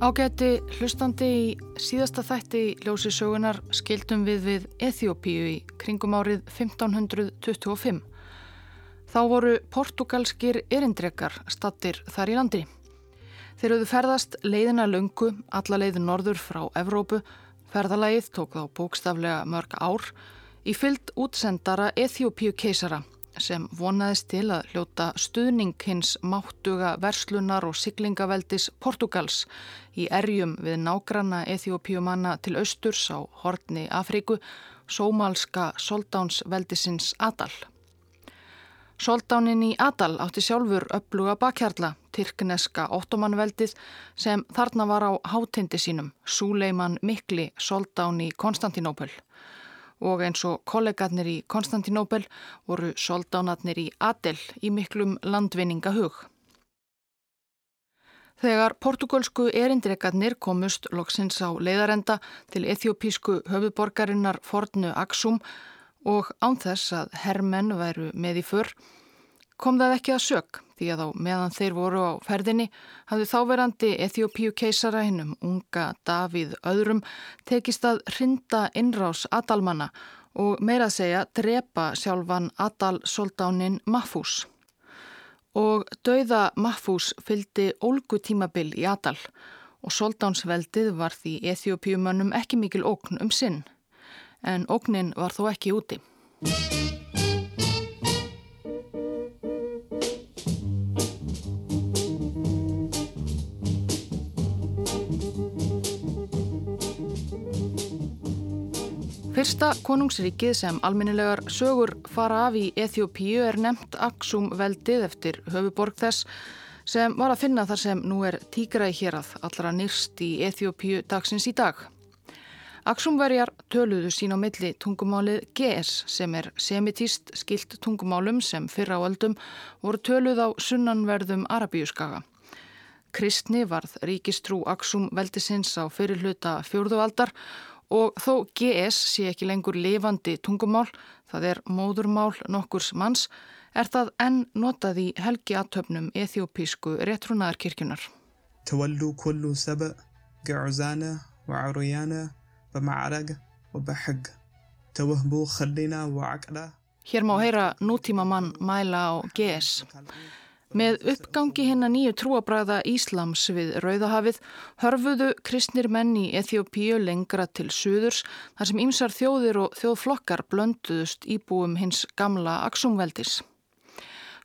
Ágæti hlustandi í síðasta þætti í ljósi sögunar skildum við við Eþjópíu í kringum árið 1525. Þá voru portugalskir erindrekar stattir þar í landi. Þeir höfðu ferðast leiðina löngu, alla leiðin norður frá Evrópu. Ferðalagið tók þá bókstaflega mörg ár í fyllt útsendara Eþjópíu keisara sem vonaðist til að hljóta stuðning hins máttuga verslunar og siglingaveldis Portugals í erjum við nágranna Eþjópiumanna til austurs á hortni Afríku, sómalska soldánsveldisins Adal. Soldánin í Adal átti sjálfur uppluga bakhjarla, tyrkneska ottomanveldið sem þarna var á hátindi sínum, Súleiman Mikli, soldán í Konstantinópöl og eins og kollegarnir í Konstantinóbel voru soldánarnir í Adel í miklum landvinningahug. Þegar portugalsku erindregarnir komust loksins á leiðarenda til ethiopísku höfuborgarinnar Fornu Aksum og ánþess að herrmenn væru með í för, kom það ekki að sög því að á meðan þeir voru á ferðinni hafði þáverandi Eþjópíu keisara hinnum unga Davíð öðrum tekist að rinda innrás Adalmanna og meira að segja drepa sjálfan Adal-soldánin Mahfús. Og dauða Mahfús fyldi ólgu tímabil í Adal og soldánsveldið var því Eþjópíumönnum ekki mikil ókn um sinn. En óknin var þó ekki úti. Fyrsta konungsríkið sem alminnilegar sögur fara af í Eþjópíu er nefnt Aksum veldið eftir höfuborg þess sem var að finna þar sem nú er tígræði hér að allra nýrst í Eþjópíu dagsins í dag. Aksumverjar töluðu sín á milli tungumálið GS sem er semitíst skilt tungumálum sem fyrra á öldum voru töluð á sunnanverðum Arabíuskaga. Kristni varð ríkistrú Aksum veldisins á fyrirluta fjórðualdar Og þó GS sé ekki lengur lifandi tungumál, það er móðurmál nokkurs manns, er það enn notað í helgi aðtöfnum ethiopísku réttrúnaðarkirkjunar. Tawallu kullu saba, ga'uzana, wa'arujana, ba'ma'araga, wa'ba'hagga. Tawahbu khallina, wa'akla. Hér má heyra nútíma mann mæla á GS. Með uppgangi hinn að nýju trúabræða Íslams við Rauðahafið hörfuðu kristnir menn í Eþjópíu lengra til suðurs þar sem ýmsar þjóðir og þjóðflokkar blönduðust íbúum hins gamla Aksumveldis.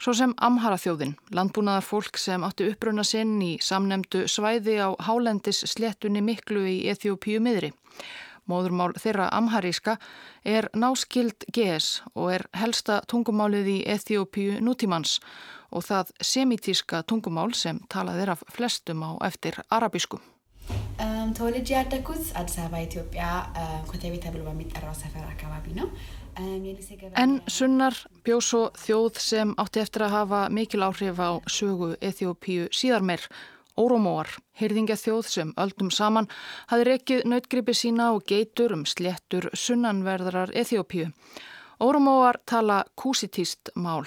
Svo sem Amhara þjóðin, landbúnaðar fólk sem átti uppruna sinn í samnemdu svæði á hálendis slettunni miklu í Eþjópíu miðri. Móðurmál þeirra amharíska er náskild GS og er helsta tungumálið í Eþjópíu nútímans og það semitíska tungumál sem talað er af flestum á eftir arabísku. ተወልጄ ያደግኩት አዲስ አበባ ኢትዮጵያ ኮተቤ ተብሎ በሚጠራው ሰፈር አካባቢ ነው። En sunnar bjóð svo þjóð sem átti eftir að hafa mikil áhrif á sögu Eþjópíu síðar meir. Óromóar, hyrðingja þjóð sem öldum saman, hafi rekið nautgripi sína og geitur um sléttur sunnanverðarar Eþjópíu. Óromóar tala kúsitíst mál,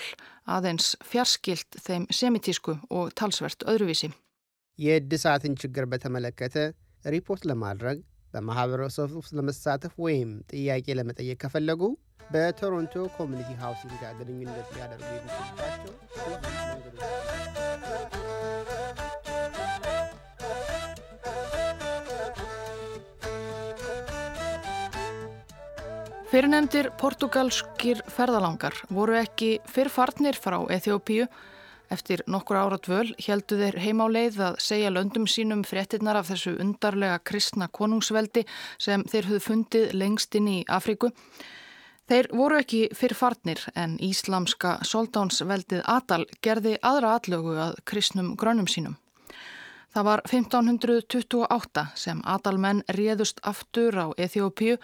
aðeins fjarskilt þeim semitísku og talsvert öðruvísi. የእድሳትን ችግር በተመለከተ ሪፖርት ለማድረግ በማህበረሰብ ውስጥ ለመሳተፍ ወይም ጥያቄ ለመጠየቅ ከፈለጉ በቶሮንቶ ኮሚኒቲ ሃውሲንግ ጋር ግንኙነት ሊያደርጉ የሚችሉባቸው Fyrirnefndir portugalskir ferðalangar voru ekki fyrrfarnir frá Eþjópíu. Eftir nokkur ára dvöl heldu þeir heimáleið að segja löndum sínum fréttinnar af þessu undarlega kristna konungsveldi sem þeir höfðu fundið lengst inn í Afríku. Þeir voru ekki fyrrfarnir en íslamska soldánsveldið Adal gerði aðra aðlögu að kristnum grönnum sínum. Það var 1528 sem Adalmenn réðust aftur á Eþjópíu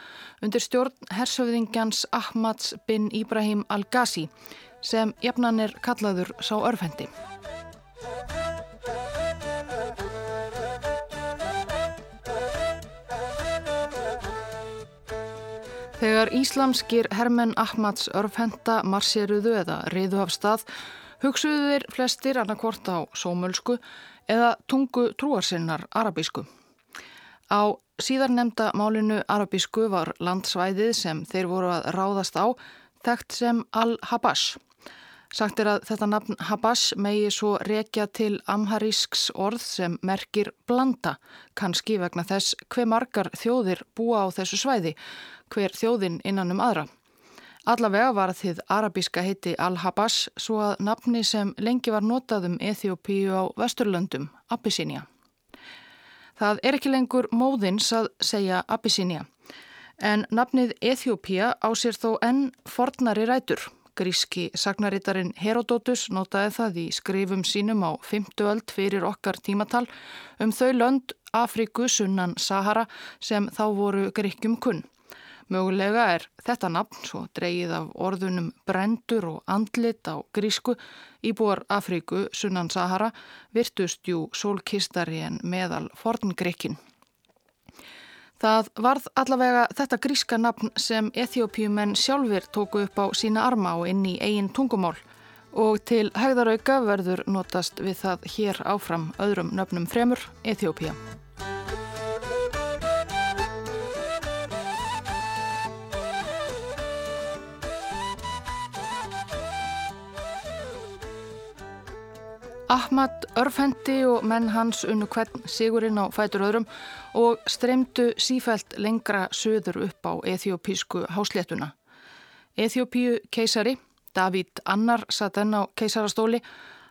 undir stjórn hersöfðingjans Ahmads bin Ibrahim al-Ghazi sem jafnan er kallaður sá örfendi. Þegar íslamskir hermenn Ahmads örfenda marseruðu eða riðu af stað Hugsuður flestir annarkvort á sómölsku eða tungu trúarsinnar arabísku. Á síðar nefnda málinu arabísku var landsvæðið sem þeir voru að ráðast á þekkt sem Al-Habash. Sagt er að þetta nafn Habash megi svo rekja til amharísks orð sem merkir blanda, kannski vegna þess hver margar þjóðir búa á þessu svæði, hver þjóðin innan um aðra. Allavega var þið arabíska heiti Al-Habash svo að nafni sem lengi var notað um Eþjópíu á Vesturlöndum, Abyssinia. Það er ekki lengur móðins að segja Abyssinia, en nafnið Eþjópía á sér þó enn fornari rætur. Gríski sagnarítarin Herodotus notaði það í skrifum sínum á 50 öld fyrir okkar tímatal um þau lönd Afríku sunnan Sahara sem þá voru gríkjum kunn. Mögulega er þetta nafn, svo dreyið af orðunum brendur og andlit á grísku, íbúar Afríku sunnan Sahara virtust jú sólkistari en meðal forngrikkinn. Það varð allavega þetta gríska nafn sem Eþjópiumenn sjálfur tóku upp á sína arma og inn í eigin tungumál og til hægðarauka verður notast við það hér áfram öðrum nöfnum fremur Eþjópia. Ahmad örfendi og menn hans unnu hvern sigurinn á fætur öðrum og streymdu sífælt lengra söður upp á ethiopísku hásléttuna. Ethiopíu keisari, David Annar satt enn á keisarastóli,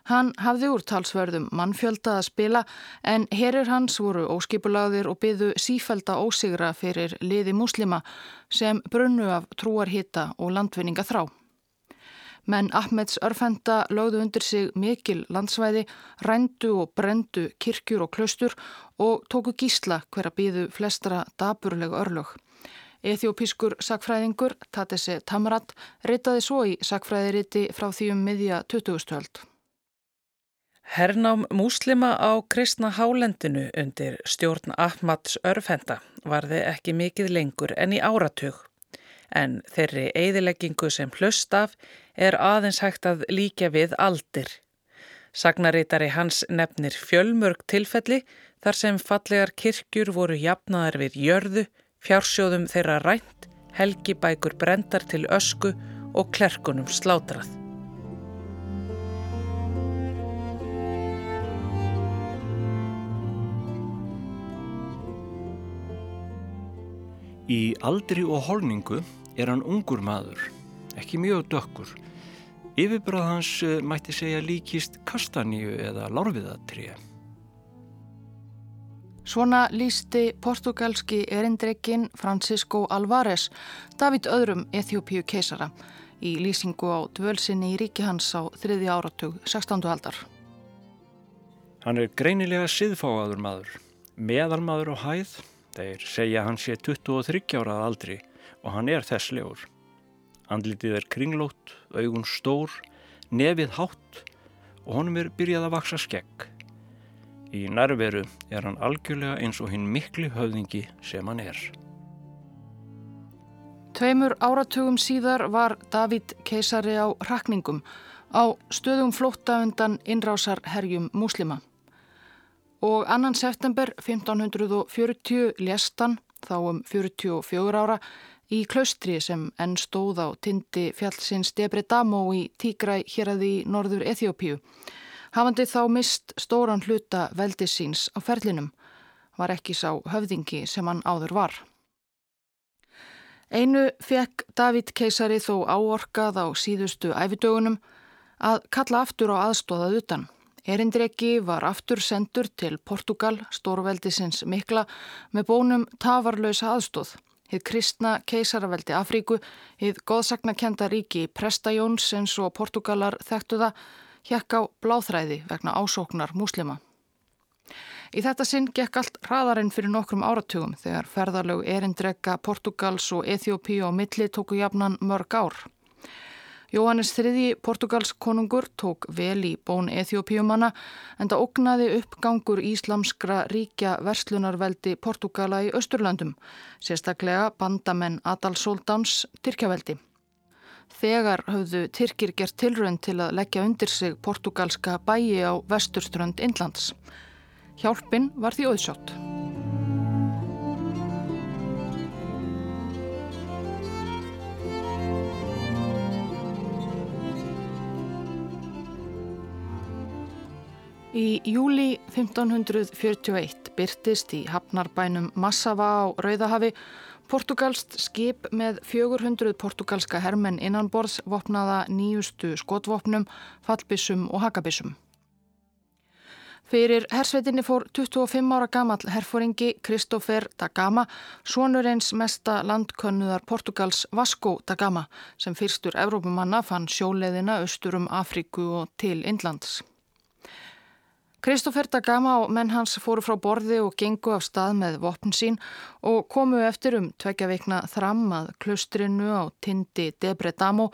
hann hafði úr talsverðum mannfjölda að spila en herir hans voru óskipulagðir og byðu sífælda ósigra fyrir liði muslima sem brunnu af trúarhita og landvinninga þrá. Menn Ahmeds örfenda lögðu undir sig mikil landsvæði, rændu og brendu kirkjur og klaustur og tóku gísla hver að býðu flestra daburlega örlög. Eþjópískur sakfræðingur, Tatese Tamrat, reytaði svo í sakfræðiriti frá því um miðja 2000-öld. Hernám múslima á kristna hálendinu undir stjórn Ahmads örfenda varði ekki mikið lengur en í áratug en þeirri eigðileggingu sem hlust af er aðeins hægt að líka við aldir. Sagnarítari hans nefnir fjölmörg tilfelli þar sem fallegar kirkjur voru jafnaðar við jörðu, fjársjóðum þeirra rænt, helgibækur brendar til ösku og klerkunum slátrað. Í aldri og holningu er hann ungur maður, ekki mjög dökkur. Yfirbröð hans eh, mætti segja líkist kastaníu eða lárviðatrið. Svona lísti portugalski erindrekkin Francisco Alvarez David öðrum Eþjópíu keisara í lýsingu á dvölsinni í ríki hans á þriði áratug 16. aldar. Hann er greinilega siðfáaður maður, meðalmaður á hæð, þeir segja hann sé 23 árað aldri og hann er þesslegur. Andlitið er kringlót, augun stór, nefið hátt og honum er byrjað að vaksa skegg. Í nærveru er hann algjörlega eins og hinn miklu höfðingi sem hann er. Tveimur áratugum síðar var David keisari á rakningum á stöðum flótta undan innrásar herjum múslima. Og annan september 1540 léstan, þá um 44 ára, í klaustri sem enn stóð á tindi fjallsins Debre Damo í Tígræ hér að því norður Eþjópíu. Hafandi þá mist stóran hluta veldis síns á ferlinum, var ekki sá höfðingi sem hann áður var. Einu fekk David keisari þó áorkað á síðustu æfidögunum að kalla aftur á aðstóðað utan. Erindreki var aftur sendur til Portugal, stórveldisins mikla, með bónum tafarlösa aðstóð. Hið kristna keisaraveldi Afríku, hið góðsagnakenda ríki Prestajóns eins og Portugalar þekktu það, hjekk á bláþræði vegna ásóknar múslima. Í þetta sinn gekk allt hraðarinn fyrir nokkrum áratugum þegar ferðarlög erindreka Portugals og Eþjópíu á milli tóku jafnan mörg ár. Jóhannes III. Portugals konungur tók vel í bón Eþjópiumanna en það oknaði uppgangur íslamskra ríkja verslunarveldi Portugala í Östurlandum, sérstaklega bandamenn Adal Soldans Tyrkjaveldi. Þegar höfðu Tyrkir gert tilrönd til að leggja undir sig portugalska bæi á vesturströnd Indlands. Hjálpin var því auðsjótt. Í júli 1541 byrtist í hafnarbænum Massava á Rauðahafi portugalst skip með 400 portugalska hermenn innanborðs vopnaða nýjustu skotvopnum, fallbissum og hakabissum. Fyrir hersveitinni fór 25 ára gamall herfóringi Kristófer da Gama, svonur eins mesta landkönnuðar Portugals Vasco da Gama sem fyrstur Evrópumanna fann sjóleðina austur um Afríku og til Indlands. Kristófer da Gama og menn hans fóru frá borði og gengu af stað með vopn sín og komu eftir um tvekja veikna þram að klustrinu á tindi Debre Damo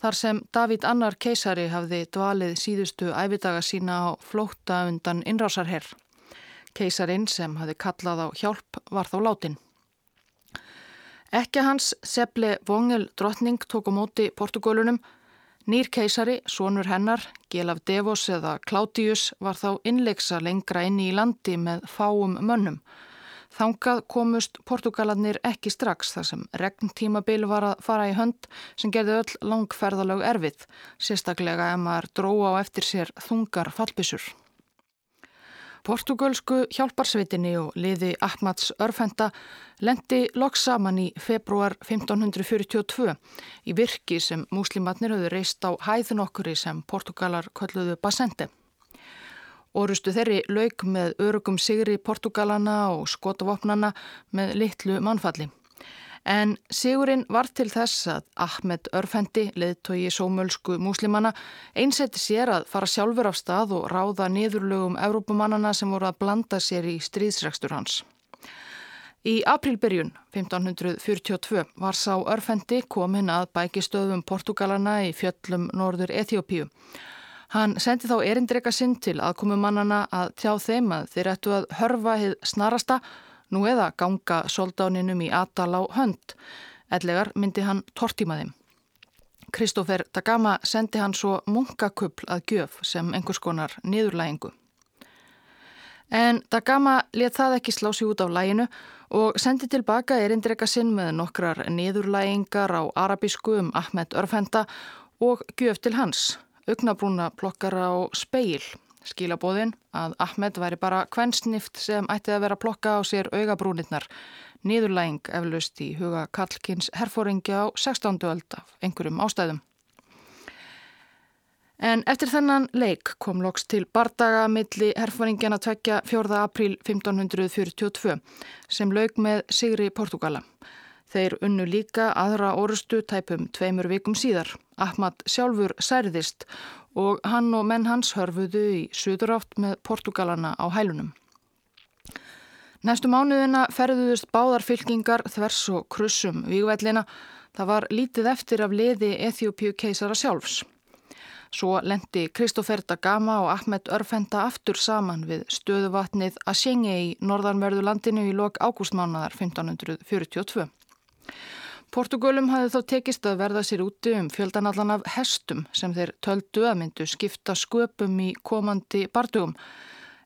þar sem David Annar keisari hafði dvalið síðustu ævidaga sína á flóta undan innrásarherr. Keisarin sem hafði kallað á hjálp var þá látin. Ekki hans Seble Vongel drottning tók á móti Portugólunum Nýr keisari, sonur hennar, Gelaf Devos eða Klátius var þá innleiksa lengra inni í landi með fáum mönnum. Þangað komust Portugalarnir ekki strax þar sem regntímabil var að fara í hönd sem gerði öll langferðalög erfið, sérstaklega ef maður dróa á eftir sér þungar fallbissur. Portugalsku hjálparsveitinni og liði Ahmads Örfenda lendi loks saman í februar 1542 í virki sem múslimatnir höfðu reist á hæðun okkuri sem Portugalar kölluðu Basende. Orustu þeirri lauk með örugum sigri Portugalana og skotavopnana með litlu mannfalli. En sigurinn var til þess að Ahmed Örfendi, leðtogi sómölsku múslimana, einsetti sér að fara sjálfur af stað og ráða niðurlögum Evrópumannana sem voru að blanda sér í stríðsregstur hans. Í aprilbyrjun 1542 var sá Örfendi komin að bækistöðum Portugalana í fjöllum norður Eþjópíu. Hann sendi þá erindrega sinn til aðkomumannana að tjá þeim að þeir ættu að hörfa hið snarasta nú eða ganga soldáninum í Atal á hönd. Ellegar myndi hann tortímaðim. Kristófer Dagama sendi hann svo munkakubl að gjöf sem einhvers konar niðurlægingu. En Dagama let það ekki slá sig út af læginu og sendi tilbaka erindrega sinn með nokkrar niðurlægingar á arabísku um Ahmed Örfenda og gjöf til hans, augnabrúna plokkara og speil skilabóðin að Ahmed væri bara kvennsnift sem ætti að vera að plokka á sér augabrúnirnar, nýðurlæging eflaust í huga Kallkins herfóringja á 16. öld af einhverjum ástæðum. En eftir þennan leik kom loks til bardaga milli herfóringjana tvekja 4. apríl 1542 sem lauk með Sigri Portugala. Þeir unnu líka aðra orustu tæpum tveimur vikum síðar. Ahmad sjálfur særðist og hann og menn hans hörfuðu í suðurátt með Portugalana á hælunum. Næstu mánuðina ferðuðust báðarfylkingar þvers og krussum výgvællina. Það var lítið eftir af liði Eþjópiu keisara sjálfs. Svo lendi Kristófer da Gama og Ahmed Örfenda aftur saman við stöðuvatnið Asjengi í norðanverðu landinu í lok ágústmánaðar 1542. Portugölum hafði þá tekist að verða sér úti um fjöldanallan af hestum sem þeir töldu að myndu skipta sköpum í komandi bardugum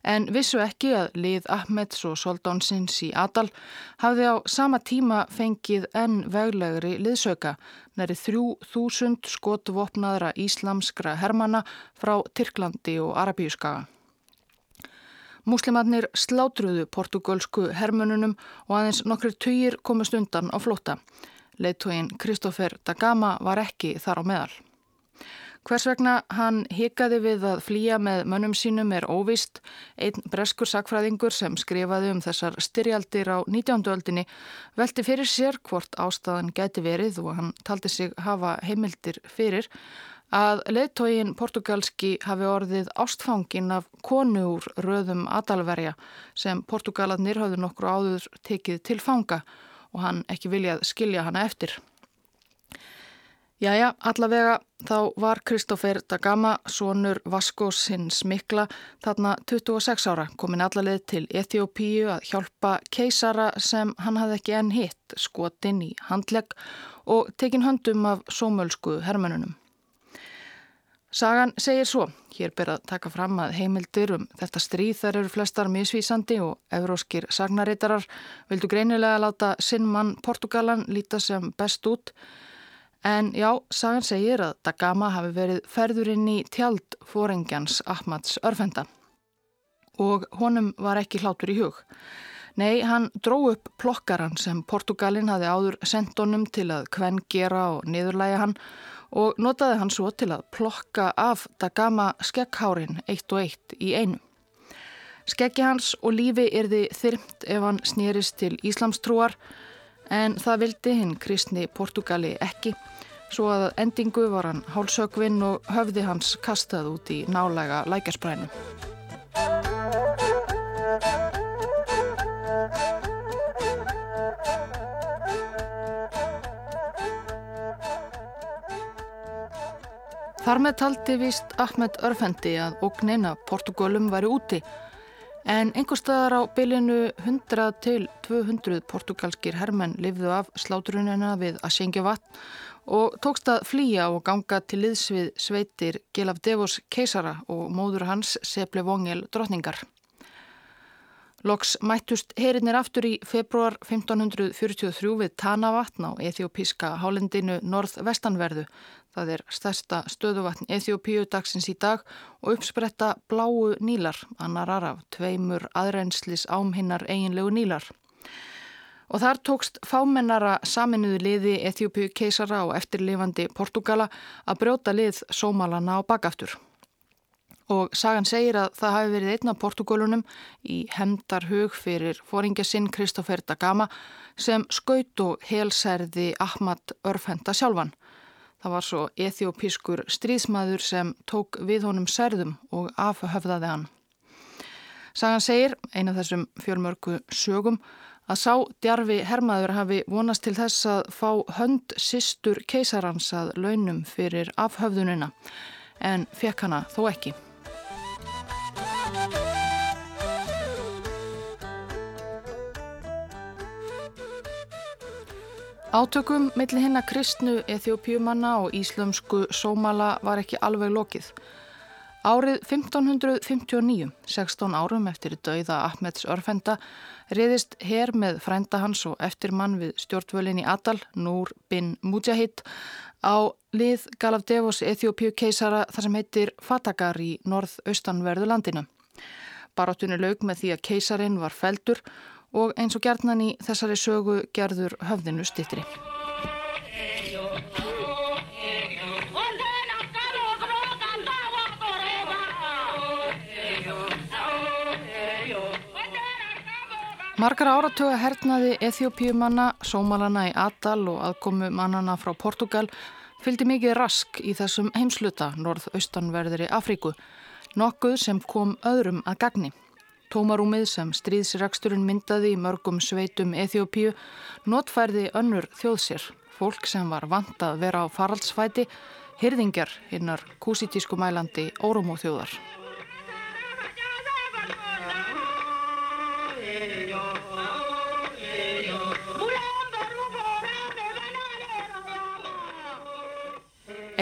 en vissu ekki að lið Ahmeds og Soldánsins í Adal hafði á sama tíma fengið enn veglegri liðsauka næri þrjú þúsund skotvopnaðra íslamskra hermana frá Tyrklandi og Arabíuskaga. Múslimarnir slátruðu portugalsku hermununum og aðeins nokkru töyir komust undan á flóta. Leittóin Kristófer Dagama var ekki þar á meðal. Hvers vegna hann hikaði við að flýja með mönnum sínum er óvist. Einn breskur sakfræðingur sem skrifaði um þessar styrjaldir á 19. öldinni velti fyrir sér hvort ástæðan gæti verið og hann taldi sig hafa heimildir fyrir að leittóin portugalski hafi orðið ástfangin af konu úr röðum adalverja sem portugaladnir hafði nokkru áður tekið til fanga og hann ekki viljað skilja hana eftir. Jæja, allavega þá var Kristófer Dagama, sonur Vaskósins mikla, þarna 26 ára, komin allaveg til Eþjópíu að hjálpa keisara sem hann hafði ekki enn hitt, skotinn í handlegg og tekin höndum af sómölsku hermönunum. Sagan segir svo, hér ber að taka fram að heimildir um þetta stríð þar eru flestar misvísandi og evróskir sagnareitarar vildu greinilega láta sinn mann Portugalan líta sem best út. En já, sagan segir að Dagama hafi verið ferðurinn í tjald fórengjans Ahmads örfenda og honum var ekki hlátur í hug. Nei, hann dró upp plokkaran sem Portugalin hafi áður sendt honum til að kvenn gera og niðurlæja hann og notaði hann svo til að plokka af Dagama skegghárin eitt og eitt í einu. Skeggi hans og lífi erði þyrmt ef hann snýrist til Íslamstrúar en það vildi hinn kristni Portugali ekki svo að endingu var hann hálsögvinn og höfði hans kastað út í nálega lækjarsprænu. Þar með taldi vist Ahmed Örfendi að ógnin af Portugálum væri úti en einhver staðar á bylinu 100 til 200 portugalskir hermenn lifðu af slátrunina við að syngja vatn og tókst að flýja og ganga til liðs við sveitir Gilaf Devos keisara og móður hans Seple Vongel drotningar. Loks mættust herinnir aftur í februar 1543 við Tanavatn á ethiopíska hálendinu norð-vestanverðu Það er stærsta stöðuvatn Eþjópíu dagsins í dag og uppspretta bláu nílar, annar araf, tveimur aðrenslis ámhinnar eiginlegu nílar. Og þar tókst fámennara saminuðu liði Eþjópíu keisara og eftirlifandi Portugala að brjóta lið sómalana á bakaftur. Og sagan segir að það hafi verið einna portugalunum í hemdar hug fyrir fóringasinn Kristófer Dagama sem skaut og helsærði Ahmad Örfenda sjálfan. Það var svo ethiopískur stríðsmaður sem tók við honum særðum og afhöfðaði hann. Sagan segir, eina þessum fjölmörku sögum, að sá djarfi hermaður hafi vonast til þess að fá hönd sýstur keisarans að launum fyrir afhöfðunina en fekk hana þó ekki. Átökum millir hinn að kristnu Eþjópjumanna og íslömsku sómala var ekki alveg lokið. Árið 1559, 16 árum eftir dauða Ahmeds örfenda, riðist her með frænda hans og eftirmann við stjórnvölin í Adal, Núr bin Mujahid, á lið Galavdevos Eþjópju keisara þar sem heitir Fatagar í norð-austanverðu landinu. Barátunni laug með því að keisarin var feldur og eins og gerðnan í þessari sögu gerður höfðinu stittri. Margar áratöga hernaði Eþjópíumanna, sómalana í Adal og aðkomu mannana frá Portugal fylgdi mikið rask í þessum heimsluta norð-austanverðri Afríku, nokkuð sem kom öðrum að gagni. Tómarúmið sem stríðsreksturinn myndaði í mörgum sveitum Eþjópíu notfærði önnur þjóðsér, fólk sem var vant að vera á faraldsfæti, hyrðingjar hinnar kúsitísku mælandi órumóþjóðar.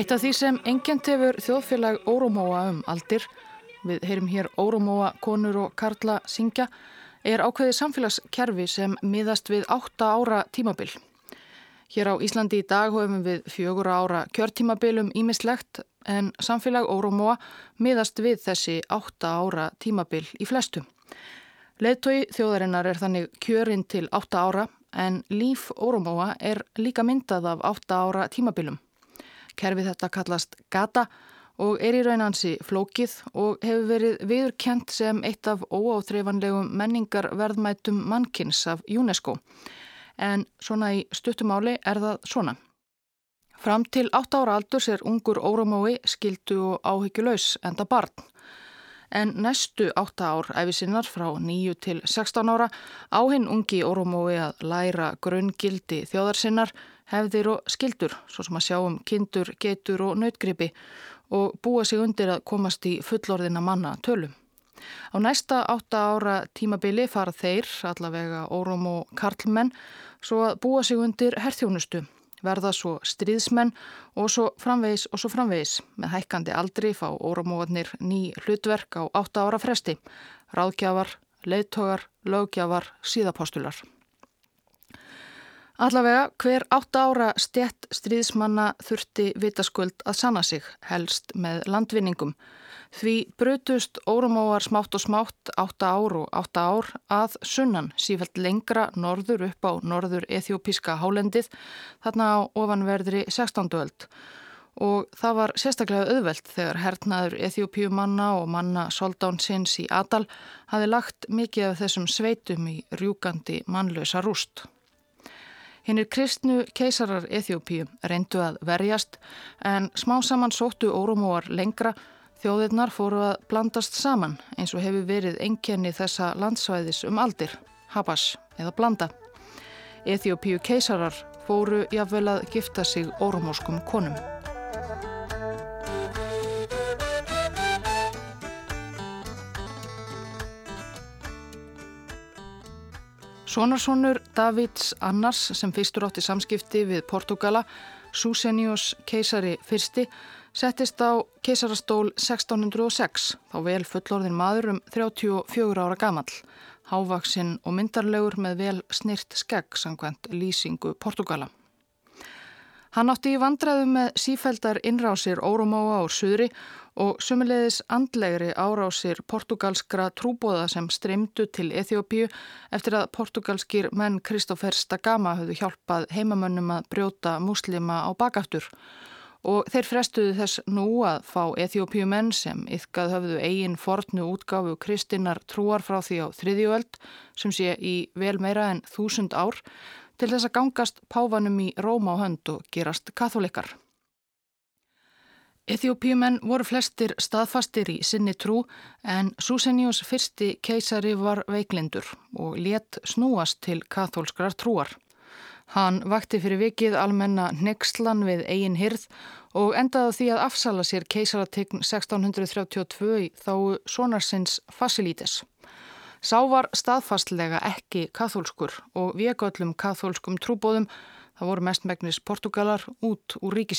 Eitt af því sem engjent hefur þjóðfélag órumóa um aldir við heyrim hér Órumóa, konur og Karla syngja, er ákveðið samfélagskerfi sem miðast við 8 ára tímabil. Hér á Íslandi í dag höfum við fjögur ára kjörtímabilum ímislegt en samfélag Órumóa miðast við þessi 8 ára tímabil í flestu. Leðtói þjóðarinnar er þannig kjörinn til 8 ára en líf Órumóa er líka myndað af 8 ára tímabilum. Kerfi þetta kallast gata og er í raunansi flókið og hefur verið viðurkent sem eitt af óáþreifanlegum menningarverðmætum mannkins af UNESCO. En svona í stuttumáli er það svona. Fram til 8 ára aldurs er ungur órumói skildu og áhyggjuleus enda barn. En næstu 8 ár æfisinnar frá 9 til 16 ára á hinn ungi órumói að læra grunngildi þjóðarsinnar hefðir og skildur, svo sem að sjá um kindur, getur og nautgripi og búa sig undir að komast í fullorðina manna tölum. Á næsta átta ára tímabili fara þeir, allavega órum og karlmenn, svo að búa sig undir herþjónustu, verða svo stríðsmenn og svo framvegis og svo framvegis. Með hækkandi aldri fá órumóðnir ný hlutverk á átta ára fresti, ráðgjafar, leittógar, lögjafar, síðapostular. Allavega hver átta ára stjett stríðsmanna þurfti vitaskuld að sanna sig, helst með landvinningum. Því brutust órumóar smátt og smátt átta ár og átta ár að sunnan sífælt lengra norður upp á norður ethiopíska hálendið þarna á ofanverðri 16. öld og það var sérstaklega auðvelt þegar hernaður ethiopíumanna og manna soldánsins í Adal hafi lagt mikið af þessum sveitum í rjúkandi mannlösa rúst. Hinnir kristnu keisarar Eþjópíu reyndu að verjast en smá saman sóttu órumóar lengra þjóðirnar fóru að blandast saman eins og hefur verið enkenni þessa landsvæðis um aldir, habas eða blanda. Eþjópíu keisarar fóru jáfnvel að gifta sig órumóskum konum. Sonarsonur Davids Annars sem fyrstur átti samskipti við Portugala, Susenius keisari fyrsti, settist á keisarastól 1606, þá vel fullorðin maður um 34 ára gamall, hávaksinn og myndarlegur með vel snirt skegg sangvænt lýsingu Portugala. Hann átti í vandræðu með sífældar innrásir Órumóa og Suðri og sumulegis andlegri árásir portugalskra trúbóða sem streymdu til Eþjópíu eftir að portugalskir menn Kristófer Stagama höfðu hjálpað heimamönnum að brjóta muslima á bakaftur og þeir frestuðu þess nú að fá Eþjópíu menn sem yfkað höfðu eigin fornu útgáfu kristinnar trúar frá því á þriðjuöld sem sé í vel meira en þúsund ár til þess að gangast páfanum í Róma á hönd og gerast katholikar. Eþjópíumenn voru flestir staðfastir í sinni trú en Susenius fyrsti keisari var veiklindur og let snúast til katholskrar trúar. Hann vakti fyrir vikið almenna nexlan við eigin hirð og endaði því að afsala sér keisarategn 1632 í þá sonarsins Facilites. Sá var staðfastlega ekki kathólskur og vegöllum kathólskum trúbóðum, það voru mestmægnis Portugalar, út úr ríki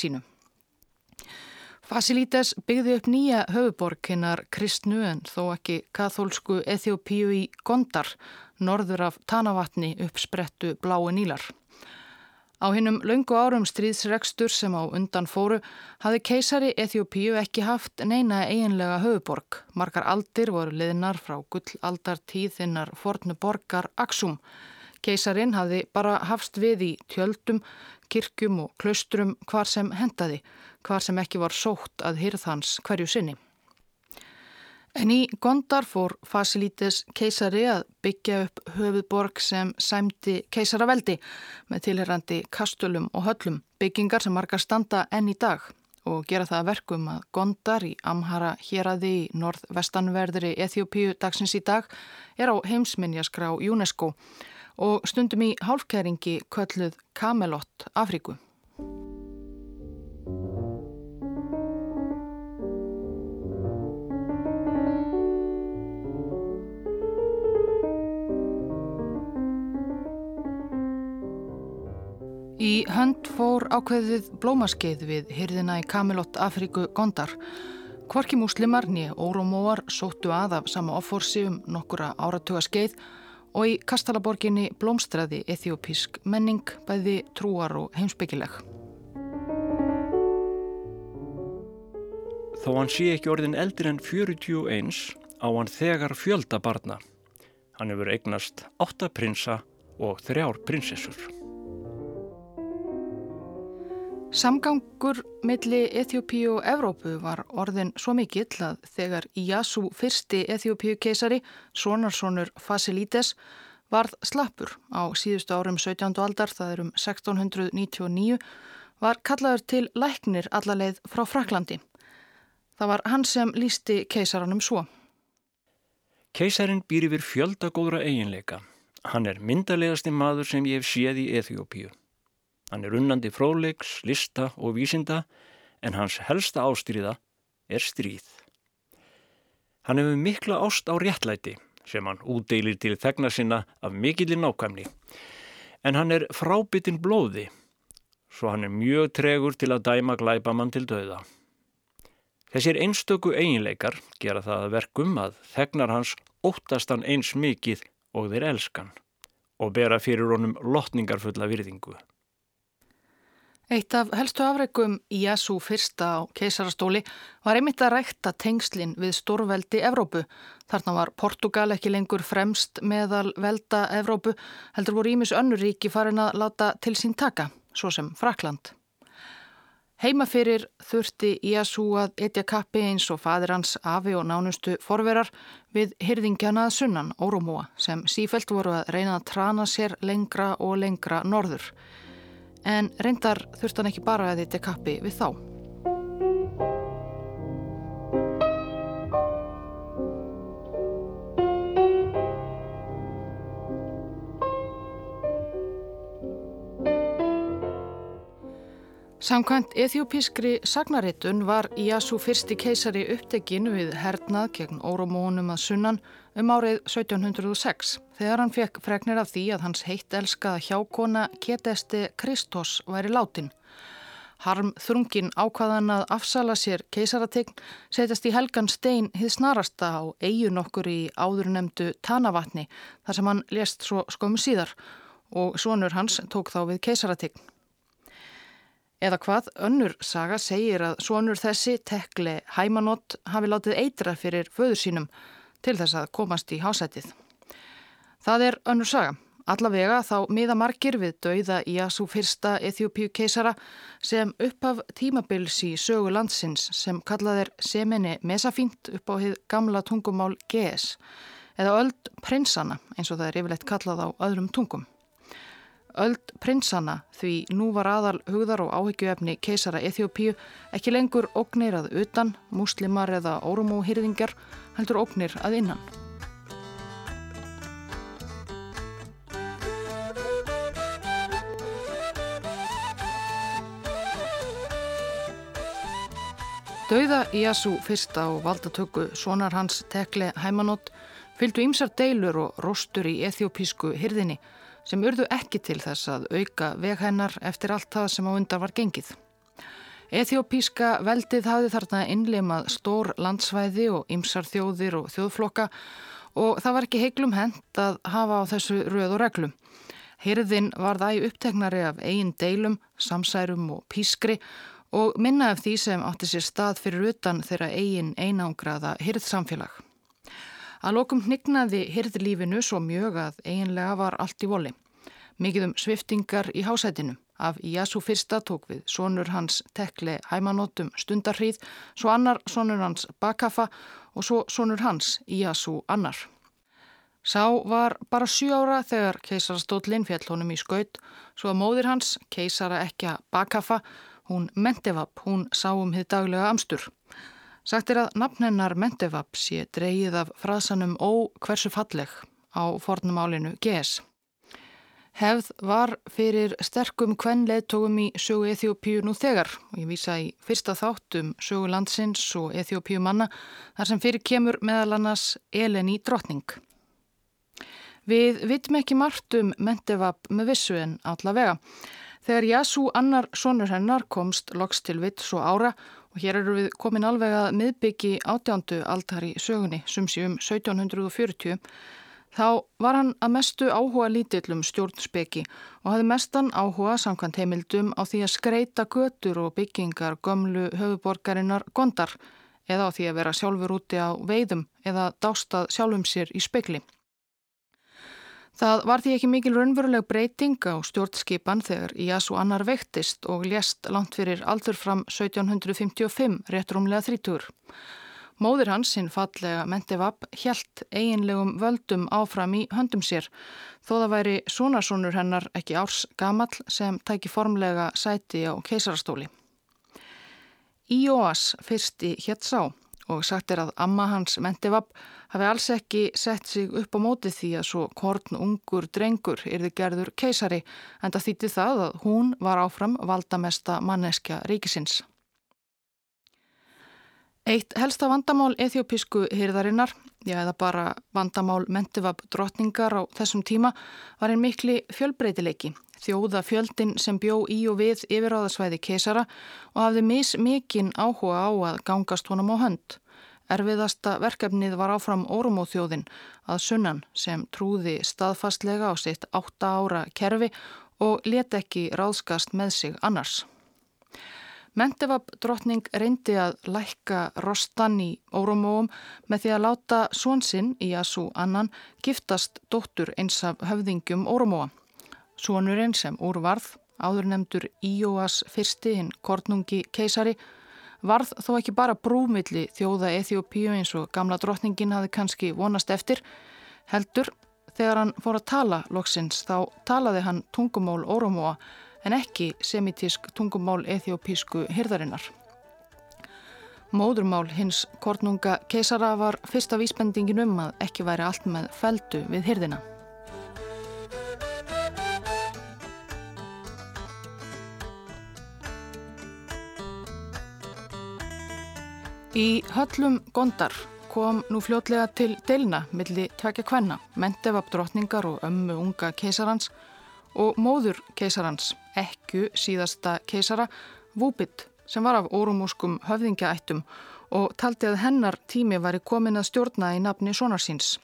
sínu. Facilites byggði upp nýja höfuborg hinnar kristnu en þó ekki kathólsku Eþjópíu í Gondar, norður af Tanavatni uppsprettu blái nílar. Á hinnum laungu árum stríðsregstur sem á undan fóru hafði keisari Eþjópíu ekki haft neina eiginlega höfuborg. Margar aldir voru liðnar frá gullaldartíðinnar fornu borgar Aksum. Keisarin hafði bara hafst við í tjöldum, kirkjum og klaustrum hvar sem hendaði, hvar sem ekki var sótt að hyrðhans hverju sinni. En í Gondar fór Facilites keisari að byggja upp höfuðborg sem sæmdi keisaraveldi með tilherrandi kastulum og höllum, byggingar sem margar standa enn í dag og gera það verkum að Gondar í Amhara héræði í norðvestanverðri Eþjópíu dagsins í dag er á heimsminjaskrá UNESCO og stundum í hálfkæringi kölluð Kamelott Afríku. Í hönd fór ákveðið blómaskeið við hyrðina í Kamilott Afríku Gondar. Kvorki múslimar nýja órumóar sóttu að af sama offorsi um nokkura áratuga skeið og í Kastalaborginni blómstræði ethiopísk menning bæði trúar og heimsbyggileg. Þó hann sé ekki orðin eldir en 41 á hann þegar fjölda barna. Hann hefur eignast átta prinsa og þrjár prinsessur. Samgangur milli Eþjópíu og Evrópu var orðin svo mikill að þegar Iyasu fyrsti Eþjópíu keisari, sonarsonur Facilites, varð slappur á síðustu árum 17. aldar, það er um 1699, var kallaður til læknir allarleið frá Fraklandi. Það var hann sem lísti keisaranum svo. Keisarin býr yfir fjöldagóðra eiginleika. Hann er myndalegasti maður sem ég hef séð í Eþjópíu. Hann er unnandi fróðleiks, lista og vísinda en hans helsta ástríða er stríð. Hann hefur mikla ást á réttlæti sem hann útdeilir til þegna sinna af mikillir nákvæmni. En hann er frábyttin blóði, svo hann er mjög tregur til að dæma glæbamann til döða. Þessir einstöku eiginleikar gera það að verkum að þegnar hans óttast hann eins mikið og þeir elskan og bera fyrir honum lotningarfulla virðingu. Eitt af helstu afreikum Jésu fyrsta á keisarastóli var einmitt að rækta tengslinn við stórveldi Evrópu. Þarna var Portugal ekki lengur fremst meðal velda Evrópu, heldur voru Ímis önnuríki farin að láta til sín taka, svo sem Frakland. Heima fyrir þurfti Jésu að etja kappi eins og fadir hans afi og nánustu forverar við hyrðingjana sunnan Órumúa sem sífelt voru að reyna að trana sér lengra og lengra norður en reyndar þurft hann ekki bara að þetta kappi við þá. Samkvæmt ethiopískri sagnaritun var Iyasu fyrsti keisari upptekinn við hernað gegn órumónum að sunnan um árið 1706 þegar hann fekk fregnir af því að hans heitt elskaða hjákona Ketesti Kristos væri látin. Harm þrungin ákvaðan að afsala sér keisarategn setjast í helgan stein hið snarasta á eigin okkur í áðurnemdu Tanavatni þar sem hann lést svo skömmu síðar og svonur hans tók þá við keisarategn. Eða hvað önnur saga segir að svonur þessi tekli hæmanót hafi látið eitra fyrir föður sínum til þess að komast í hásætið. Það er önnur saga. Allavega þá miða margir við dauða Iasu fyrsta Eþjópíu keisara sem uppaf tímabils í sögu landsins sem kallað er semeni mesafínt upp á hið gamla tungumál GS eða öld prinsana eins og það er yfirleitt kallað á öðrum tungum. Öld prinsana því nú var aðal hugðar og áhyggjuefni keisara Eþjópíu ekki lengur ógnir að utan, muslimar eða órumóhyrðingar heldur ógnir að innan. Dauða Iasu fyrsta og valdatöku sonar hans tekle hæmanót fylgdu ímsar deilur og róstur í eþjópísku hyrðinni sem urðu ekki til þess að auka veghennar eftir allt það sem á undar var gengið. Eþjópíska veldið hafði þarna innleimað stór landsvæði og ymsar þjóðir og þjóðflokka og það var ekki heiklum hend að hafa á þessu röð og reglum. Hyrðin var það í uppteknari af eigin deilum, samsærum og pískri og minna af því sem átti sér stað fyrir utan þeirra eigin einangraða hyrðsamfélag. Að lokum hnignaði hirðlífinu svo mjög að eiginlega var allt í voli. Mikið um sviftingar í hásætinu. Af Iasu fyrsta tók við sonur hans tekli hæmanótum stundarhríð, svo annar sonur hans Bakafa og svo sonur hans Iasu annar. Sá var bara sjú ára þegar keisarastóllin fjall honum í skaut, svo að móðir hans, keisara ekki að Bakafa, hún Mentevap, hún sá um þið daglega amstur. Sagt er að nafnennar Mentevap sé dreyið af frasanum ó hversu falleg á fornum álinu GS. Hefð var fyrir sterkum kvenleðtókum í sögu Eþjópíu nú þegar og ég vísa í fyrsta þáttum sögu landsins og Eþjópíu manna þar sem fyrir kemur meðal annars Eleni Drottning. Við vitum ekki margt um Mentevap með vissu en allavega. Þegar Jasú annar sonur hennar komst loks til vitt svo ára Og hér eru við komin alveg að miðbyggi átjándu aldar í sögunni, sumsi um 1740. Þá var hann að mestu áhuga lítillum stjórnspeki og hafði mestan áhuga samkvæmt heimildum á því að skreita götur og byggingar gömlu höfuborgarinnar gondar eða á því að vera sjálfur úti á veiðum eða dástað sjálfum sér í spekli. Það var því ekki mikil raunveruleg breyting á stjórnskipan þegar Iasu annar veiktist og lést langt fyrir aldur fram 1755, rétt rúmlega þrítur. Móður hans, sinn fallega Mentevap, helt eiginlegum völdum áfram í höndum sér, þó það væri súnarsónur hennar ekki árs gamall sem tæki formlega sæti á keisarastóli. Íoas fyrsti hétt sá og sagt er að amma hans Mentivab hafi alls ekki sett sig upp á móti því að svo korn ungur drengur yrði gerður keisari en það þýtti það að hún var áfram valdamesta manneskja ríkisins. Eitt helsta vandamál ethiopísku hýrðarinnar, já eða bara vandamál mentivab drotningar á þessum tíma, var einn mikli fjölbreytileiki þjóða fjöldin sem bjó í og við yfiráðasvæði keisara og hafði mis mikinn áhuga á að gangast honum á hönd. Erfiðasta verkefnið var áfram Órumóþjóðin að sunnan sem trúði staðfastlega á sitt átta ára kerfi og let ekki ráðskast með sig annars. Mentevab drotning reyndi að lækka rostan í Órumóum með því að láta svonsinn í Asú annan giftast dóttur eins af höfðingjum Órumóa. Sónurinn sem úr varð, áður nefndur Íóas fyrsti, hinn kornungi keisari, varð þó ekki bara brúmilli þjóða Eþjópíu eins og gamla drottningin hafi kannski vonast eftir, heldur þegar hann fór að tala loksins þá talaði hann tungumál Órumóa en ekki semitísk tungumál Eþjópísku hyrðarinnar. Móðurmál hins kornunga keisara var fyrsta vísbendingin um að ekki væri allt með feldu við hyrðina. Í höllum Gondar kom nú fljótlega til deilna milli tvekja kvenna, mentevab drotningar og ömmu unga keisarans og móður keisarans, ekku síðasta keisara, Vúbit, sem var af órumúskum höfðingjaættum og taldi að hennar tími væri komin að stjórna í nafni sonarsins.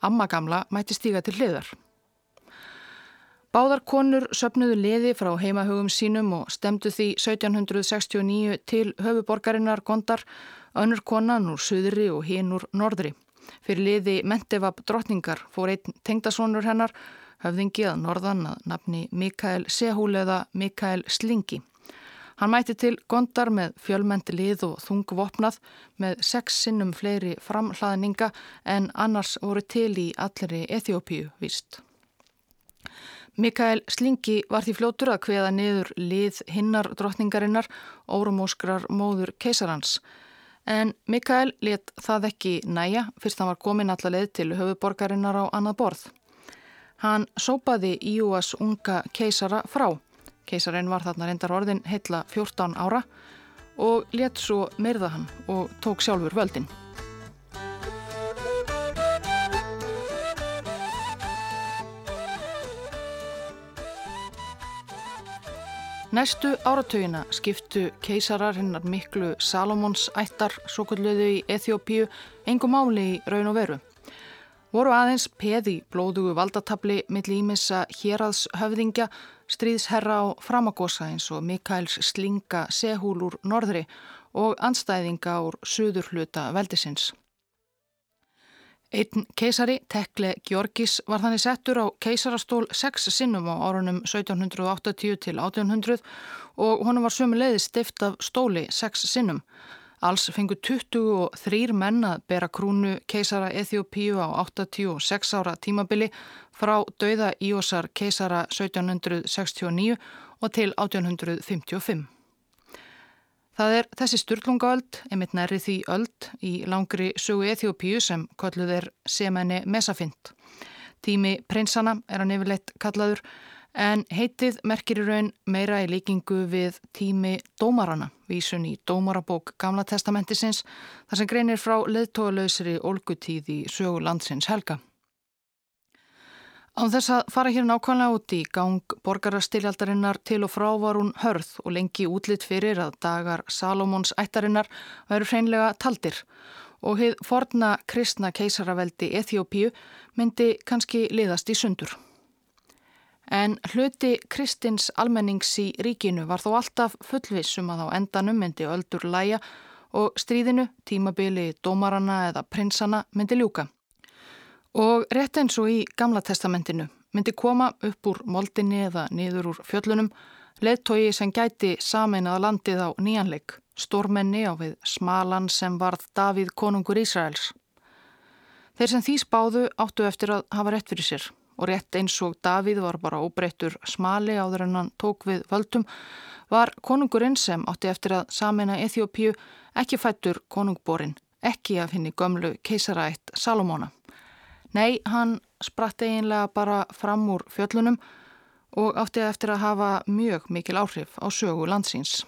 Amma gamla mætti stíga til hliðar. Báðar konur söpnuðu liði frá heimahögum sínum og stemdu því 1769 til höfuborgarinnar Gondar önnur konan úr söðri og hinn úr norðri. Fyrir liði Mentevab drottningar fór einn tengdasónur hennar, höfðingi að norðan að nafni Mikael Sehúl eða Mikael Slingi. Hann mæti til gondar með fjölmendi lið og þungvopnað með sex sinnum fleiri framhlaðninga en annars voru til í allri Eþjópíu vist. Mikael Slingi var því fljótur að hveða niður lið hinnar drottningarinnar, órumóskrar móður keisarans. En Mikael let það ekki næja fyrst hann var komin allarleið til höfuborgarinnar á annað borð. Hann sópaði Íúas unga keisara frá. Keisarinn var þarna reyndar orðin heitla 14 ára og let svo myrða hann og tók sjálfur völdin. Næstu áratögina skiptu keisarar hennar miklu Salomons ættar svo kulluðu í Eþjópíu engum máli í raun og veru. Voru aðeins peði blóðugu valdatabli milli ímissa héraðshöfðingja, stríðsherra á framagosa eins og Mikaels slinga sehúl úr norðri og anstæðinga úr söður hluta veldisins. Einn keisari, Tekle Georgis, var þannig settur á keisarastól sex sinnum á árunum 1780 til 1800 og honum var sömu leiði stift af stóli sex sinnum. Alls fengu 23 menn að bera krúnu keisara Eþjópíu á 86 ára tímabili frá dauða Íosar keisara 1769 og til 1855. Það er þessi styrlungaöld, einmitt nærri því öld í langri sögu Eþjópíu sem kalluð er semenni Mesafint. Tími prinsana er hann yfirleitt kallaður en heitið merkir í raun meira í líkingu við tími dómarana, vísun í dómarabók Gamla testamentisins þar sem greinir frá leðtóðalösri ólgutíð í sögu landsins helga. Án þess að fara hér nákvæmlega út í gang borgarastiljaldarinnar til og frá var hún hörð og lengi útlitt fyrir að dagar Salomons ættarinnar væru hreinlega taldir og heið forna kristna keisaraveldi Eþjópíu myndi kannski liðast í sundur. En hluti kristins almennings í ríkinu var þó alltaf fullvissum að á endanum myndi öldur læja og stríðinu, tímabili, dómarana eða prinsana myndi ljúka. Og rétt eins og í Gamla testamentinu myndi koma upp úr moldinni eða niður úr fjöllunum leðtogi sem gæti sameinaða landið á nýjanleik, stórmenni á við smalan sem varð Davíð konungur Ísraels. Þeir sem því spáðu áttu eftir að hafa rétt fyrir sér og rétt eins og Davíð var bara óbreyttur smali áður en hann tók við völdum, var konungurinn sem átti eftir að samena Eþjópiu ekki fættur konungborinn, ekki af henni gömlu keisarætt Salomona. Nei, hann spratt eiginlega bara fram úr fjöllunum og átti eftir að hafa mjög mikil áhrif á sögu landsins.